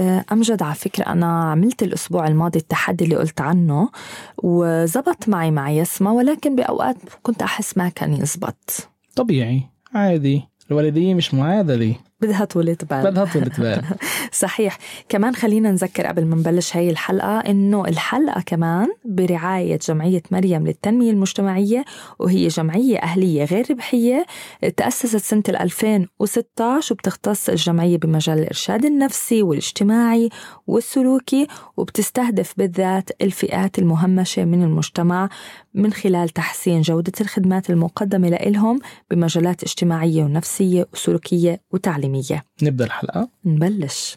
آه، أمجد على فكرة أنا عملت الأسبوع الماضي التحدي اللي قلت عنه وزبط معي مع يسمى ولكن بأوقات كنت أحس ما كان يزبط. طبيعي عادي. الوالدية مش معادلة. بدها طولة بال بدها طولة بال صحيح. كمان خلينا نذكر قبل ما نبلش هاي الحلقة إنه الحلقة كمان برعاية جمعية مريم للتنمية المجتمعية وهي جمعية أهلية غير ربحية تأسست سنة 2016 وبتختص الجمعية بمجال الإرشاد النفسي والاجتماعي والسلوكي وبتستهدف بالذات الفئات المهمشة من المجتمع من خلال تحسين جودة الخدمات المقدمة لهم بمجالات اجتماعية ونفسية وسلوكية وتعليمية. نبدأ الحلقة. نبلش.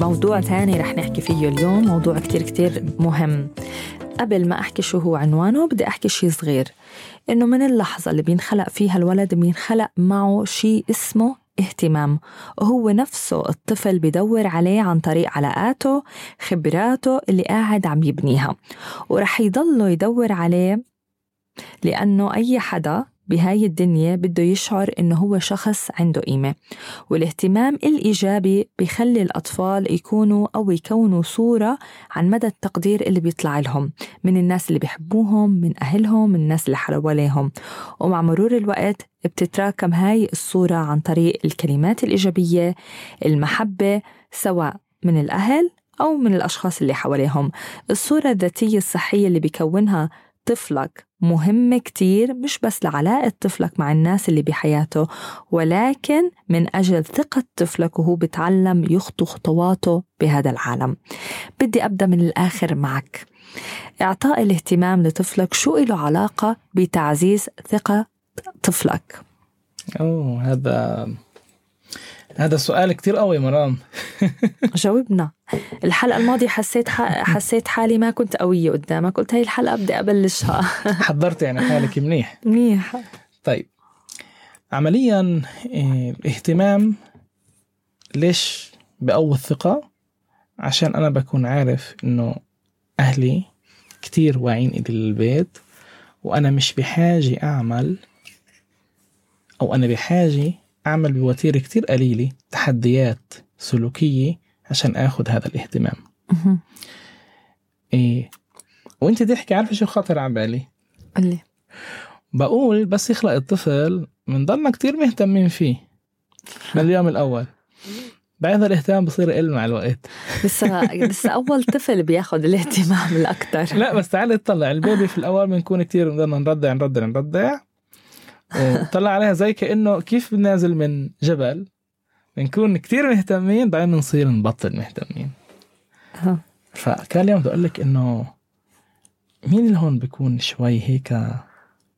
موضوع تاني رح نحكي فيه اليوم موضوع كتير كتير مهم. قبل ما أحكي شو هو عنوانه بدي أحكي شي صغير. إنه من اللحظة اللي بينخلق فيها الولد بينخلق معه شي اسمه اهتمام. وهو نفسه الطفل بدور عليه عن طريق علاقاته خبراته اللي قاعد عم يبنيها. ورح يضله يدور عليه لأنه أي حدا بهاي الدنيا بده يشعر إنه هو شخص عنده قيمة. والاهتمام الإيجابي بخلي الأطفال يكونوا أو يكونوا صورة عن مدى التقدير اللي بيطلع لهم من الناس اللي بيحبوهم من أهلهم من الناس اللي حواليهم. ومع مرور الوقت بتتراكم هاي الصورة عن طريق الكلمات الإيجابية المحبة سواء من الأهل أو من الأشخاص اللي حواليهم. الصورة الذاتية الصحية اللي بيكونها طفلك مهمة كتير مش بس لعلاقة طفلك مع الناس اللي بحياته ولكن من أجل ثقة طفلك وهو بتعلم يخطو خطواته بهذا العالم. بدي أبدأ من الآخر معك. إعطاء الاهتمام لطفلك شو له علاقة بتعزيز ثقة طفلك؟ أوه هذا هذا سؤال كتير قوي مرام. جاوبنا. الحلقة الماضية حسيت حسيت حالي ما كنت قوية قدامك. قلت هاي الحلقة بدي أبلشها. حضرت يعني حالك منيح. منيح. طيب. عمليا إيه، الاهتمام ليش بقوي الثقة؟ عشان أنا بكون عارف إنه أهلي كتير واعين إلي للبيت وأنا مش بحاجة أعمل أو أنا بحاجة أعمل بوتيرة كتير قليلة تحديات سلوكية عشان آخد هذا الاهتمام. إيه. وأنت تحكي عارفة شو خاطر على بالي؟ قولي بقول بس يخلق الطفل بنضلنا كتير مهتمين فيه من اليوم الأول. بعد الاهتمام بصير يقل مع الوقت. لسه لسه أول طفل بياخذ الاهتمام الاكثر لا بس تعالي تطلع البيبي في الأول بنكون كتير بدنا نردع نردع نردع وطلع عليها زي كأنه كيف بنازل من جبل؟ بنكون كتير مهتمين بعدين بنصير نبطل مهتمين. فكان اليوم بدي أقول لك إنه مين اللي هون بيكون شوي هيك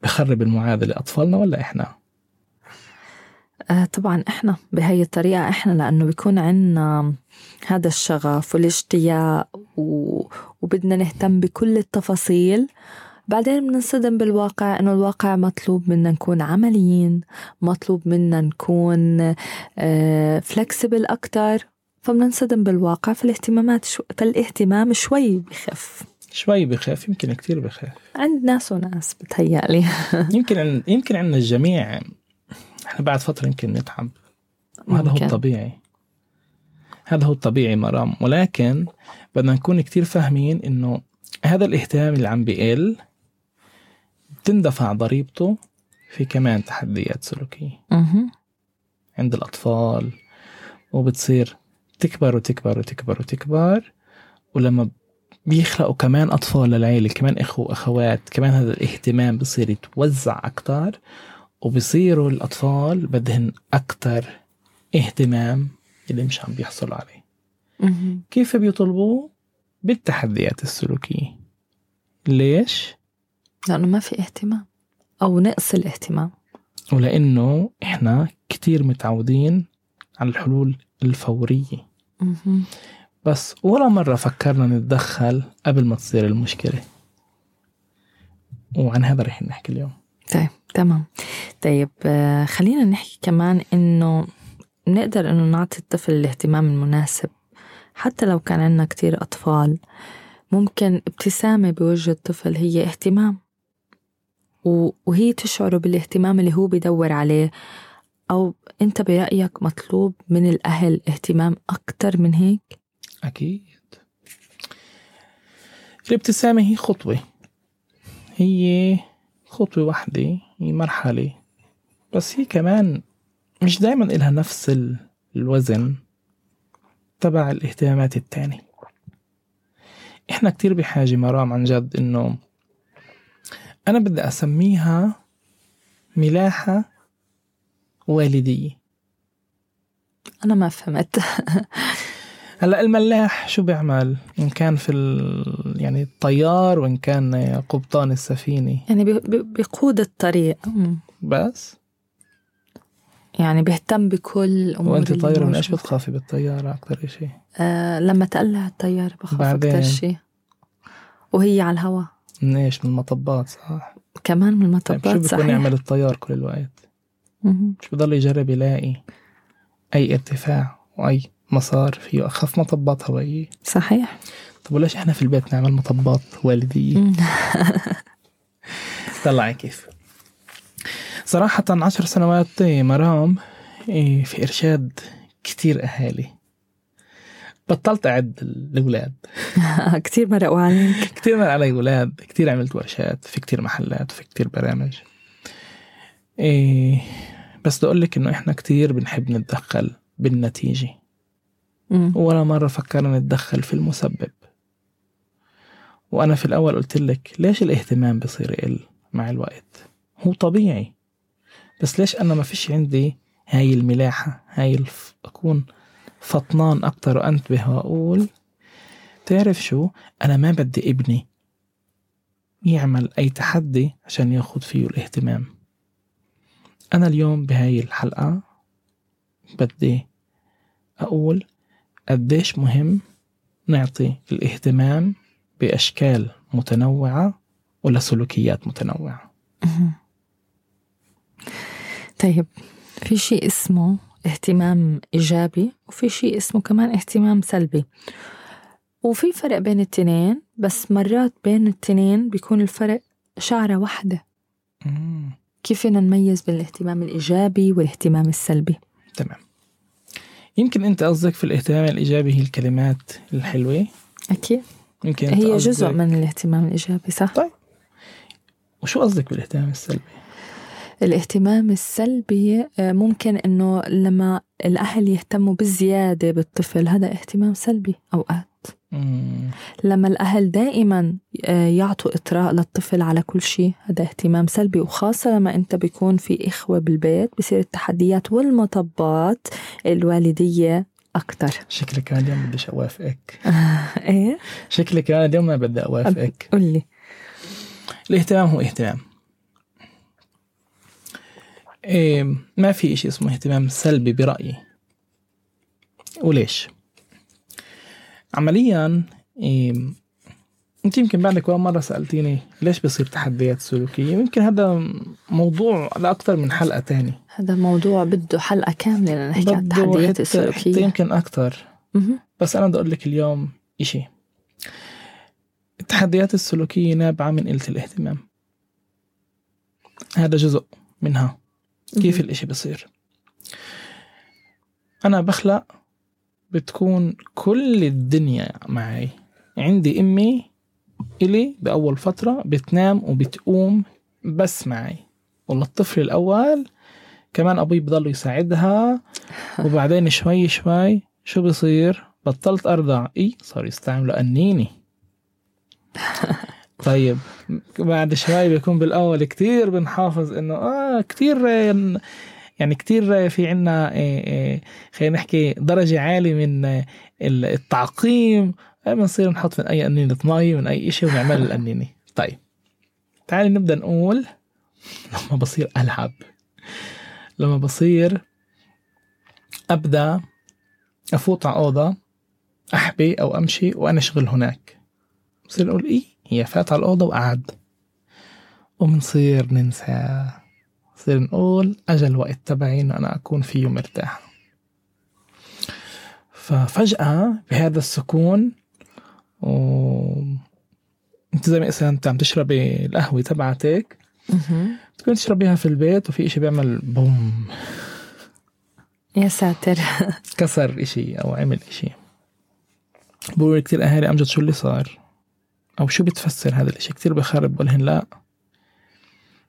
بخرب المعادلة أطفالنا ولا إحنا؟ آه طبعا إحنا بهي الطريقة إحنا لأنه بيكون عنا هذا الشغف والاشتياق و... وبدنا نهتم بكل التفاصيل. بعدين بننصدم بالواقع إنه الواقع مطلوب منا نكون عمليين مطلوب منا نكون فلكسبل آه، أكتر. فبننصدم بالواقع فالاهتمامات شو... فالاهتمام شوي بخف. شوي بخاف يمكن كتير بخاف عند ناس وناس بتهيألي. يمكن عن... يمكن عند الجميع. إحنا بعد فترة يمكن نتعب. وهذا هو الطبيعي. هذا هو الطبيعي مرام. ولكن بدنا نكون كتير فاهمين إنه هذا الاهتمام اللي عم بيقل تندفع ضريبته في كمان تحديات سلوكية. عند الأطفال وبتصير تكبر وتكبر وتكبر وتكبر ولما بيخلقوا كمان أطفال للعيلة كمان إخوة وأخوات كمان هذا الاهتمام بصير يتوزع أكتر وبصيروا الأطفال بدهن أكتر اهتمام اللي مش عم بيحصلوا عليه. كيف بيطلبوه؟ بالتحديات السلوكية. ليش؟ لأنه ما في اهتمام أو نقص الاهتمام. ولأنه إحنا كتير متعودين على الحلول الفورية. بس ولا مرة فكرنا نتدخل قبل ما تصير المشكلة. وعن هذا رح نحكي اليوم. طيب تمام. طيب آه، خلينا نحكي كمان إنه نقدر إنه نعطي الطفل الاهتمام المناسب. حتى لو كان عندنا كتير أطفال ممكن ابتسامة بوجه الطفل هي اهتمام. وهي تشعره بالاهتمام اللي هو بدور عليه. أو أنت برأيك مطلوب من الأهل اهتمام أكتر من هيك؟ أكيد. الابتسامة هي خطوة. هي خطوة واحدة هي مرحلة. بس هي كمان مش دايما إلها نفس الوزن تبع الاهتمامات التانية. إحنا كتير بحاجة مرام عن جد إنه أنا بدي أسميها ملاحة والدية أنا ما فهمت. هلأ الملاح شو بيعمل؟ إن كان في ال... يعني الطيار وإن كان قبطان السفينة. يعني بيقود الطريق. بس؟ يعني بيهتم بكل الأمور وأنت طايره من إيش بتخافي بالطيارة أكثر شيء؟ آه لما تقلع الطيارة بخاف أكثر شيء وهي على الهواء من إيش؟ من المطبات صح؟ كمان من المطبات طيب شو بيكون يعمل الطيار كل الوقت؟ مش بضل يجرب يلاقي أي ارتفاع وأي مسار فيه أخف مطبات هوائية صحيح طب وليش إحنا في البيت نعمل مطبات والدية؟ طلعي كيف صراحة عشر سنوات مرام إيه، في إرشاد كتير أهالي بطلت أعد الأولاد. كتير مرقوا عليك كتير مرق علي أولاد كتير عملت ورشات في كتير محلات في كتير برامج. إيه بس بدي أقول لك إنه إحنا كتير بنحب نتدخل بالنتيجة. ولا مرة فكرنا نتدخل في المسبب. وأنا في الأول قلت لك ليش الاهتمام بصير يقل مع الوقت؟ هو طبيعي. بس ليش أنا ما فيش عندي هاي الملاحة هاي الف... أكون فطنان أكتر وأنتبه وأقول تعرف شو؟ أنا ما بدي ابني يعمل أي تحدي عشان ياخد فيه الاهتمام. أنا اليوم بهاي الحلقة بدي أقول قديش مهم نعطي الاهتمام بأشكال متنوعة ولسلوكيات متنوعة. طيب في شيء اسمه اهتمام إيجابي وفي شيء اسمه كمان اهتمام سلبي. وفي فرق بين التنين بس مرات بين التنين بيكون الفرق شعرة واحدة. كيف فينا نميز بين الاهتمام الإيجابي والاهتمام السلبي؟ تمام. يمكن أنت قصدك في الاهتمام الإيجابي هي الكلمات الحلوة؟ أكيد. يمكن هي جزء من الاهتمام الإيجابي صح؟ طيب. وشو قصدك بالاهتمام السلبي؟ الاهتمام السلبي آه، ممكن إنه لما الأهل يهتموا بزيادة بالطفل هذا اهتمام سلبي أوقات. لما الأهل دائما آه، يعطوا إطراء للطفل على كل شيء هذا اهتمام سلبي. وخاصة لما أنت بيكون في إخوة بالبيت بصير التحديات والمطبات الوالدية أكتر. شكلك أنا اليوم بديش أوافقك. إيه؟ شكلك أنا اليوم ما بدي أوافقك. قل لي. الاهتمام هو اهتمام. إيه ما في إشي اسمه اهتمام سلبي برأيي. وليش؟ عمليا إيه أنت يمكن بعدك اول مرة سألتيني ليش بصير تحديات سلوكية؟ يمكن هذا موضوع لاكثر من حلقة تاني. هذا موضوع بده حلقة كاملة لنحكي عن التحديات السلوكيه حتى يمكن أكثر. بس أنا بدي أقول لك اليوم إشي. التحديات السلوكية نابعة من قلة الاهتمام. هذا جزء منها. كيف الإشي بصير. أنا بخلق بتكون كل الدنيا معي. عندي أمي إلي بأول فترة بتنام وبتقوم بس معي. والله الطفل الأول كمان أبوي بضل يساعدها. وبعدين شوي شوي شو بصير؟ بطلت أرضع. إي صار يستعملوا أنيني. طيب. بعد شوي بيكون بالأول كتير بنحافظ إنه آه كتير يعني كتير في عنا آه، آه، خلينا نحكي درجة عالية من التعقيم. بنصير نحط من أي قنينة مي من أي إشي ونعمل القنينة. طيب تعالي نبدأ نقول لما بصير ألعب. لما بصير أبدأ أفوت على أوضة أحبي أو أمشي وأنا أشغل هناك. بصير أقول إيه؟ هي فات على الأوضة وقعد. ومنصير ننسى. نصير نقول أجل الوقت تبعي إنه أنا أكون فيه مرتاح. ففجأة بهذا السكون و انت زي مثلا أنت عم تشربي القهوة تبعتك. تكون تشربيها في البيت وفي إشي بيعمل بوم. يا ساتر. كسر إشي أو عمل إشي. بقول كتير أهالي أمجد شو اللي صار؟ أو شو بتفسر هذا الإشي؟ كتير بخرب بقولهن لا.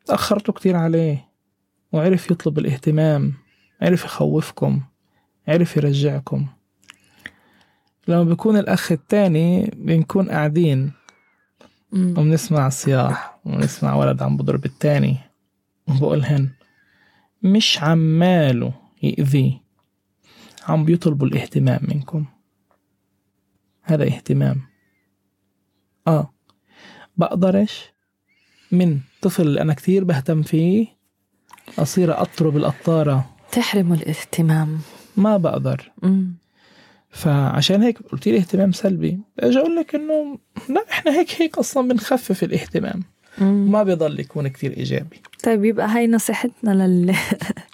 تأخرتوا كتير عليه. وعرف يطلب الاهتمام عرف يخوفكم عرف يرجعكم. لما بيكون الأخ التاني بنكون قاعدين. وبنسمع صياح ونسمع ولد عم بضرب التاني. وبقولهن مش عماله يأذيه عم بيطلبوا الاهتمام منكم. هذا اهتمام. آه. بقدرش من طفل أنا كثير بهتم فيه أصير أطرب القطارة تحرمه الاهتمام. ما بقدر. مم. فعشان هيك قلت لي اهتمام سلبي. أجي أقول لك إنه لا إحنا هيك هيك أصلا بنخفف الاهتمام. مم. ما بيضل يكون كتير إيجابي. طيب يبقى هاي نصيحتنا للي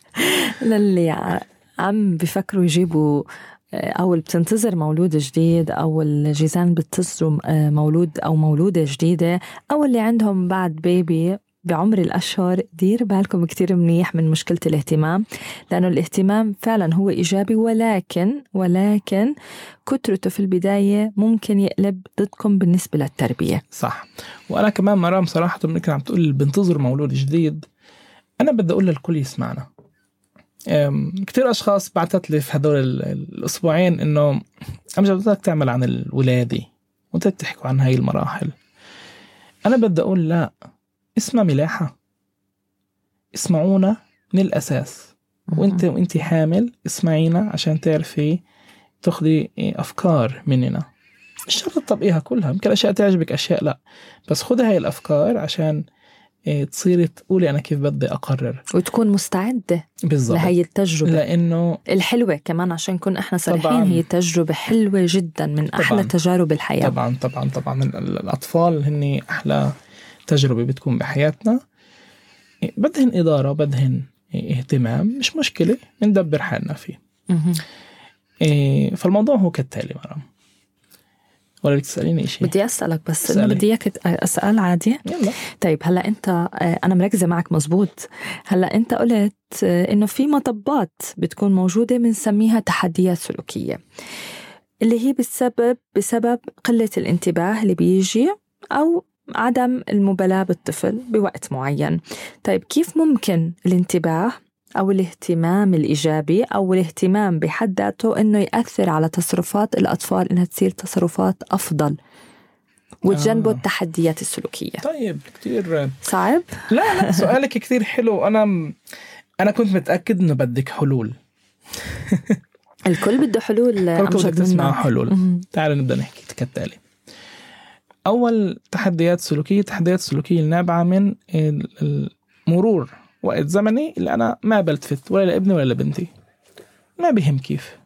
للي عم بفكروا يجيبوا أو اللي بتنتظر مولود جديد أو الجيزان بتنتظروا مولود أو مولودة جديدة أو اللي عندهم بعد بيبي بعمر الأشهر. دير بالكم كتير منيح من مشكلة الاهتمام لأنه الاهتمام فعلا هو إيجابي ولكن ولكن كترته في البداية ممكن يقلب ضدكم بالنسبة للتربية. صح. وأنا كمان مرام صراحة منك عم تقول بنتظر مولود جديد. أنا بدي أقول للكل يسمعنا. كتير أشخاص بعثت لي في هدول الأسبوعين إنه أمجد بدك تعمل عن الولادة؟ وأنت تحكوا عن هاي المراحل. أنا بدي أقول لا اسمها ملاحة. اسمعونا من الأساس. وانت وأنت حامل اسمعينا عشان تعرفي تاخذي أفكار مننا. مش شرط تطبقيها كلها. يمكن أشياء تعجبك أشياء لا. بس خذي هاي الأفكار عشان تصيري تقولي أنا كيف بدي أقرر. وتكون مستعدة بالضبط. لهي التجربة. لأنه الحلوة كمان عشان نكون إحنا صريحين هي تجربة حلوة جدا من طبعاً. أحلى تجارب الحياة. طبعا طبعا طبعا. من الأطفال هن أحلى تجربة بتكون بحياتنا. بدهن إدارة بدهن اهتمام مش مشكلة ندبر حالنا فيه. إيه فالموضوع هو كالتالي مرام. ولا بدك تسأليني شيء؟ بدي أسألك بس إنه بدي إياك أسأل عادي؟ يلا. طيب هلأ أنت أنا مركزة معك مزبوط. هلأ أنت قلت إنه في مطبات بتكون موجودة بنسميها تحديات سلوكية اللي هي بسبب بسبب قلة الانتباه اللي بيجي أو عدم المبالاة بالطفل بوقت معين. طيب كيف ممكن الانتباه أو الاهتمام الإيجابي أو الاهتمام بحد ذاته إنه يأثر على تصرفات الأطفال إنها تصير تصرفات أفضل وتجنبوا آه. التحديات السلوكية. طيب كتير صعب؟ لا لا سؤالك كتير حلو. أنا أنا كنت متأكد إنه بدك حلول. الكل بده حلول الكل بدك تسمع حلول. تعال نبدأ نحكي كالتالي. أول تحديات سلوكية تحديات سلوكية النابعة من المرور وقت زمني اللي أنا ما بلتفت ولا لابني ولا لبنتي. ما بهم كيف.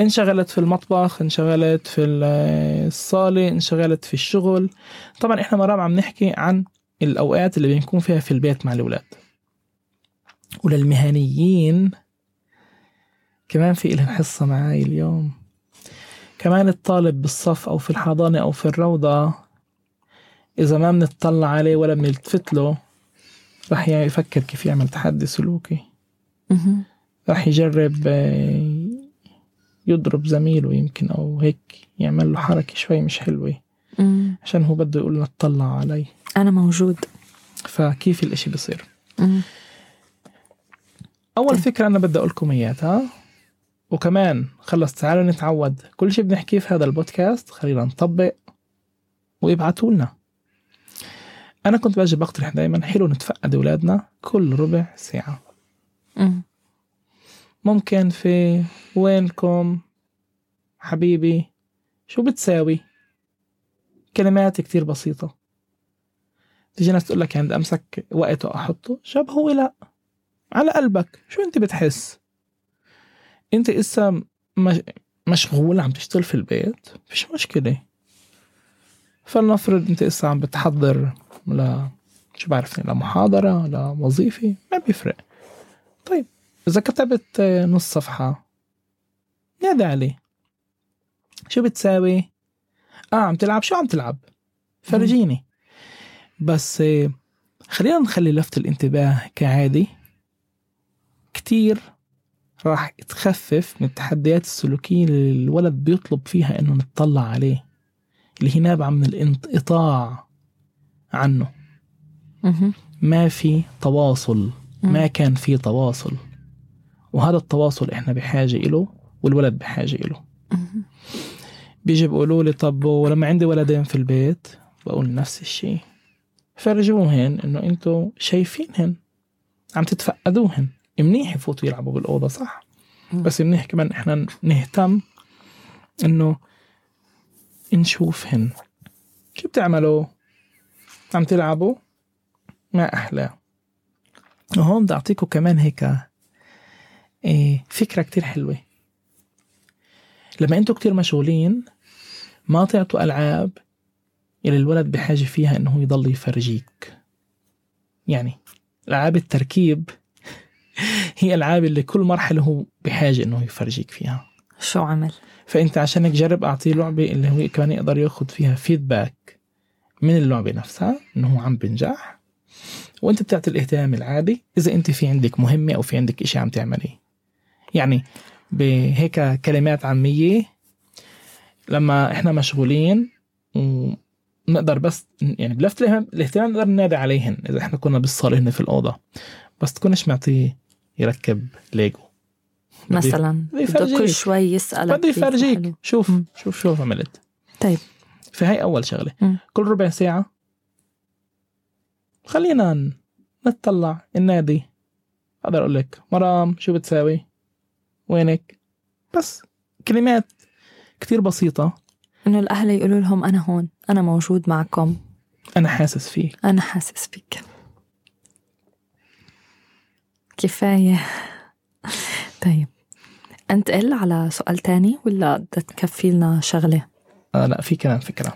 انشغلت في المطبخ انشغلت في الصالة انشغلت في الشغل. طبعا إحنا مرام عم نحكي عن الأوقات اللي بنكون فيها في البيت مع الأولاد. وللمهنيين كمان في إلهم حصة معاي اليوم. كمان الطالب بالصف أو في الحضانة أو في الروضة إذا ما بنطلع عليه ولا بنلتفت له رح يفكر كيف يعمل تحدي سلوكي. رح يجرب آه، يضرب زميله يمكن أو هيك يعمل له حركة شوي مش حلوة. عشان هو بده يقول اطلع علي. أنا موجود. فكيف الإشي بصير؟ أول فكرة أنا بدي أقول لكم إياها وكمان خلص تعالوا نتعود. كل شيء بنحكيه في هذا البودكاست خلينا نطبق ويبعتوا لنا أنا كنت باجي بقترح دايما حلو نتفقد أولادنا كل ربع ساعة. ممكن في وينكم؟ حبيبي شو بتساوي؟ كلمات كتير بسيطة. تيجي ناس تقول لك عند أمسك وقت وأحطه شاب هو لا. على قلبك شو أنت بتحس؟ أنت إسا مشغول عم تشتغل في البيت؟ فيش مشكلة. فلنفرض أنت إسا عم بتحضر ل شو بعرفني لمحاضرة لوظيفة ما بيفرق. طيب إذا كتبت نص صفحة نادي عليه. شو بتساوي؟ آه عم تلعب. شو عم تلعب؟ فرجيني. بس آه، خلينا نخلي لفت الانتباه كعادي كتير راح تخفف من التحديات السلوكية اللي الولد بيطلب فيها إنه نتطلع عليه اللي هي نابعة من الانقطاع عنه. ما في تواصل. ما كان في تواصل. وهذا التواصل إحنا بحاجة إله والولد بحاجة إله. بيجي بيقولوا لي طب ولما عندي ولدين في البيت بقول نفس الشيء. فرجوهن إنه انتو شايفينهن. عم تتفقدوهن. منيح يفوتوا يلعبوا بالأوضة صح؟ بس منيح كمان إحنا نهتم إنه نشوفهن. شو بتعملوا؟ عم تلعبوا؟ ما أحلى. وهون بدي اعطيكم كمان هيك إيه فكرة كتير حلوة. لما أنتوا كتير مشغولين ما تعطوا ألعاب اللي الولد بحاجة فيها إنه يضل يفرجيك. يعني ألعاب التركيب هي ألعاب اللي كل مرحلة هو بحاجة إنه يفرجيك فيها. شو عمل؟ فأنت عشان جرب أعطيه لعبة اللي هو كمان يقدر ياخذ فيها فيدباك من اللعبة نفسها إنه هو عم بنجح. وأنت بتعطي الاهتمام العادي إذا أنت في عندك مهمة أو في عندك إشي عم تعمليه يعني بهيك كلمات عامية لما إحنا مشغولين ونقدر بس يعني بلفت الاهتمام نقدر ننادي عليهن إذا إحنا كنا بالصالة هن في الأوضة. بس تكونش معطيه يركب ليجو. مثلا. بده كل شوي يسألك بده يفرجيك. شوف. شوف شوف عملت. طيب. فهي أول شغلة. م. كل ربع ساعة خلينا نتطلع النادي. أقدر أقول لك مرام شو بتساوي؟ وينك؟ بس كلمات كتير بسيطة. إنه الأهل يقولوا لهم أنا هون أنا موجود معكم. أنا حاسس فيك. أنا حاسس فيك. كفاية. طيب. أنتقل على سؤال تاني ولا بدك تكفي لنا شغلة؟ آه لا في كمان فكرة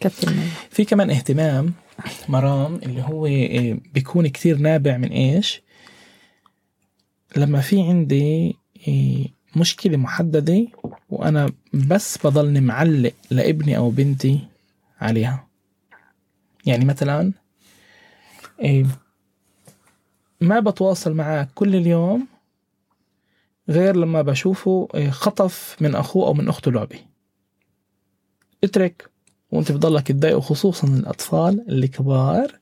كفي لنا في كمان اهتمام مرام اللي هو آه، بيكون كتير نابع من إيش؟ لما في عندي آه، مشكلة محددة وأنا بس بضلني معلق لابني أو بنتي عليها. يعني مثلا آه، ما بتواصل معاه كل اليوم غير لما بشوفه خطف من أخوه أو من أخته لعبة. اترك وانت بضلك تضايق خصوصا الأطفال الكبار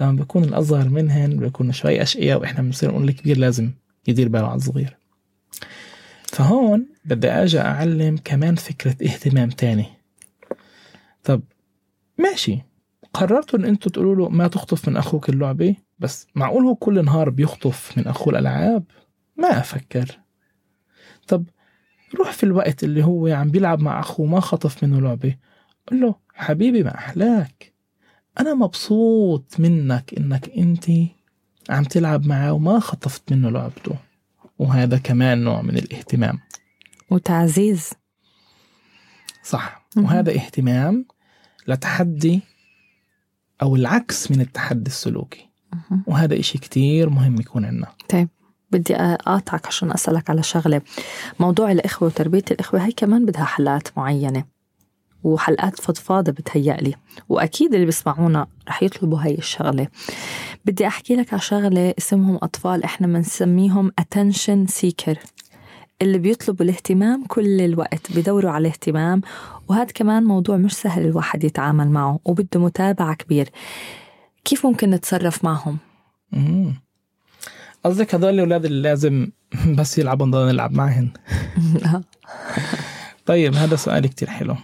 لما بيكون الأصغر منهن بيكونوا شوي أشقياء وإحنا بنصير نقول الكبير لازم يدير باله على الصغير. فهون بدي أجي أعلم كمان فكرة اهتمام تاني. طب ماشي. قررتوا إن أنتوا تقولوا له ما تخطف من أخوك اللعبة بس معقول هو كل نهار بيخطف من أخوه الألعاب؟ ما أفكر. طب روح في الوقت اللي هو عم بيلعب مع أخوه ما خطف منه لعبة. قل له حبيبي ما أحلاك. أنا مبسوط منك إنك أنت عم تلعب معه وما خطفت منه لعبته. وهذا كمان نوع من الاهتمام. وتعزيز. صح. وهذا اهتمام لتحدي أو العكس من التحدي السلوكي. وهذا إشي كتير مهم يكون عندنا. طيب بدي أقاطعك عشان أسألك على شغلة. موضوع الإخوة وتربية الإخوة هي كمان بدها حلقات معينة. وحلقات فضفاضة بتهيألي. وأكيد اللي بيسمعونا رح يطلبوا هاي الشغلة. بدي أحكي لك على شغلة اسمهم أطفال إحنا بنسميهم attention seeker. اللي بيطلبوا الاهتمام كل الوقت بيدوروا على الاهتمام. وهذا كمان موضوع مش سهل الواحد يتعامل معه وبده متابعة كبير. كيف ممكن نتصرف معهم؟ قصدك هدول الأولاد اللي لازم بس يلعبوا نضل نلعب معهن؟ طيب هذا سؤال كتير حلو.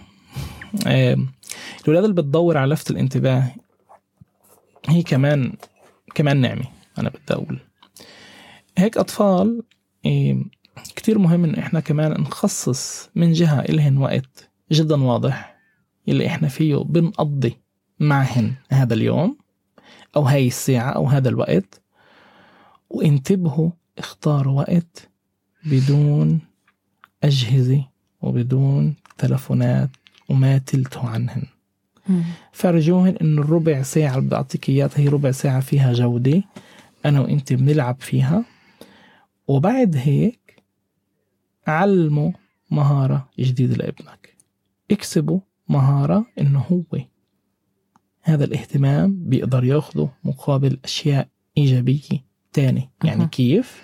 الأولاد اللي بتدور على لفت الانتباه هي كمان كمان نعمة أنا بدي أقول. هيك أطفال كتير مهم إنه إحنا كمان نخصص من جهة إلهن وقت جدا واضح اللي إحنا فيه بنقضي معهن هذا اليوم أو هاي الساعة أو هذا الوقت وانتبهوا اختاروا وقت بدون أجهزة وبدون تلفونات وما تلتوا عنهن. فرجوهن انه الربع ساعة اللي بدي اعطيك إياها هي ربع ساعة فيها جودة أنا وإنت بنلعب فيها. وبعد هيك علموا مهارة جديدة لابنك. اكسبوا مهارة إنه هو هذا الاهتمام بيقدر ياخده مقابل أشياء إيجابية تاني يعني أه. كيف؟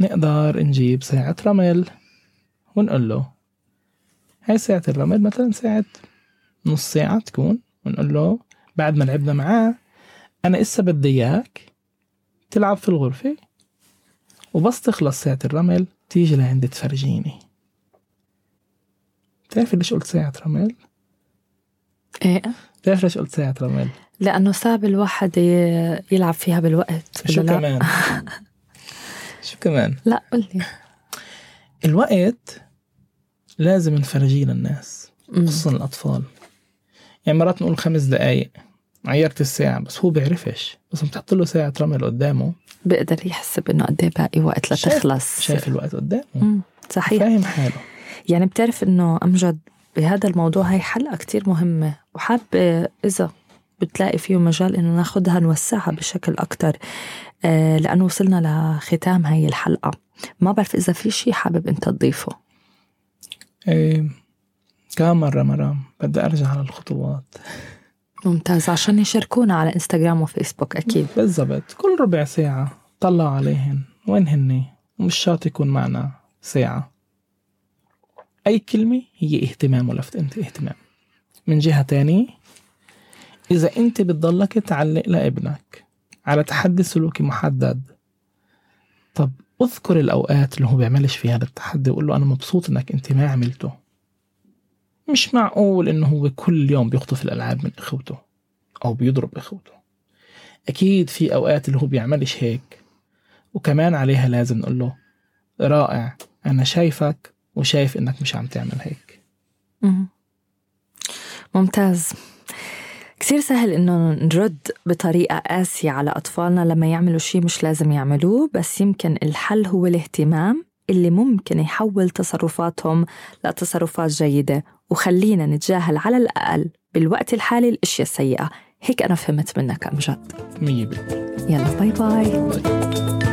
نقدر نجيب ساعة رمل ونقول له هاي ساعة الرمل مثلا ساعة نص ساعة تكون ونقول له بعد ما لعبنا معاه أنا إسا بدي إياك تلعب في الغرفة وبس تخلص ساعة الرمل تيجي لعندي تفرجيني بتعرفي ليش قلت ساعة رمل؟ إيه بتعرفي ليش قلت ساعة رمل؟ لأنه صعب الواحد يلعب فيها بالوقت شو كمان؟ شو كمان؟ لا قل لي الوقت لازم نفرجيه للناس خصوصا الأطفال. يعني مرات نقول خمس دقايق عيرت الساعة بس هو بيعرفش. بس بتحط له ساعة رمل قدامه بيقدر يحسب إنه قد إيه باقي وقت لتخلص. شايف, الوقت قدامه. صحيح. فاهم حاله. يعني بتعرف إنه أمجد بهذا الموضوع هاي حلقة كتير مهمة وحابة إذا بتلاقي فيه مجال إنه ناخدها نوسعها بشكل أكتر آه لأنه وصلنا لختام هاي الحلقة. ما بعرف إذا في شيء حابب أنت تضيفه. إيه كم مرة مرام بدي أرجع على الخطوات ممتاز عشان يشاركونا على إنستغرام وفيسبوك أكيد. بالضبط كل ربع ساعة طلع عليهن. وين هني ومش شرط يكون معنا ساعة. أي كلمة هي اهتمام ولفت انت اهتمام. من جهة تانية إذا أنت بتضلك تعلق لابنك على تحدي سلوكي محدد طب اذكر الأوقات اللي هو بيعملش فيها هذا التحدي وقول له أنا مبسوط إنك أنت ما عملته. مش معقول إنه هو كل يوم بيخطف الألعاب من إخوته أو بيضرب إخوته. أكيد في أوقات اللي هو بيعملش هيك. وكمان عليها لازم نقول له رائع أنا شايفك وشايف إنك مش عم تعمل هيك. ممتاز. كثير سهل إنه نرد بطريقة قاسية على أطفالنا لما يعملوا شيء مش لازم يعملوه بس يمكن الحل هو الاهتمام اللي ممكن يحول تصرفاتهم لتصرفات جيدة. وخلينا نتجاهل على الأقل بالوقت الحالي الأشياء السيئة. هيك أنا فهمت منك مية بالمية. يلا bye bye, bye.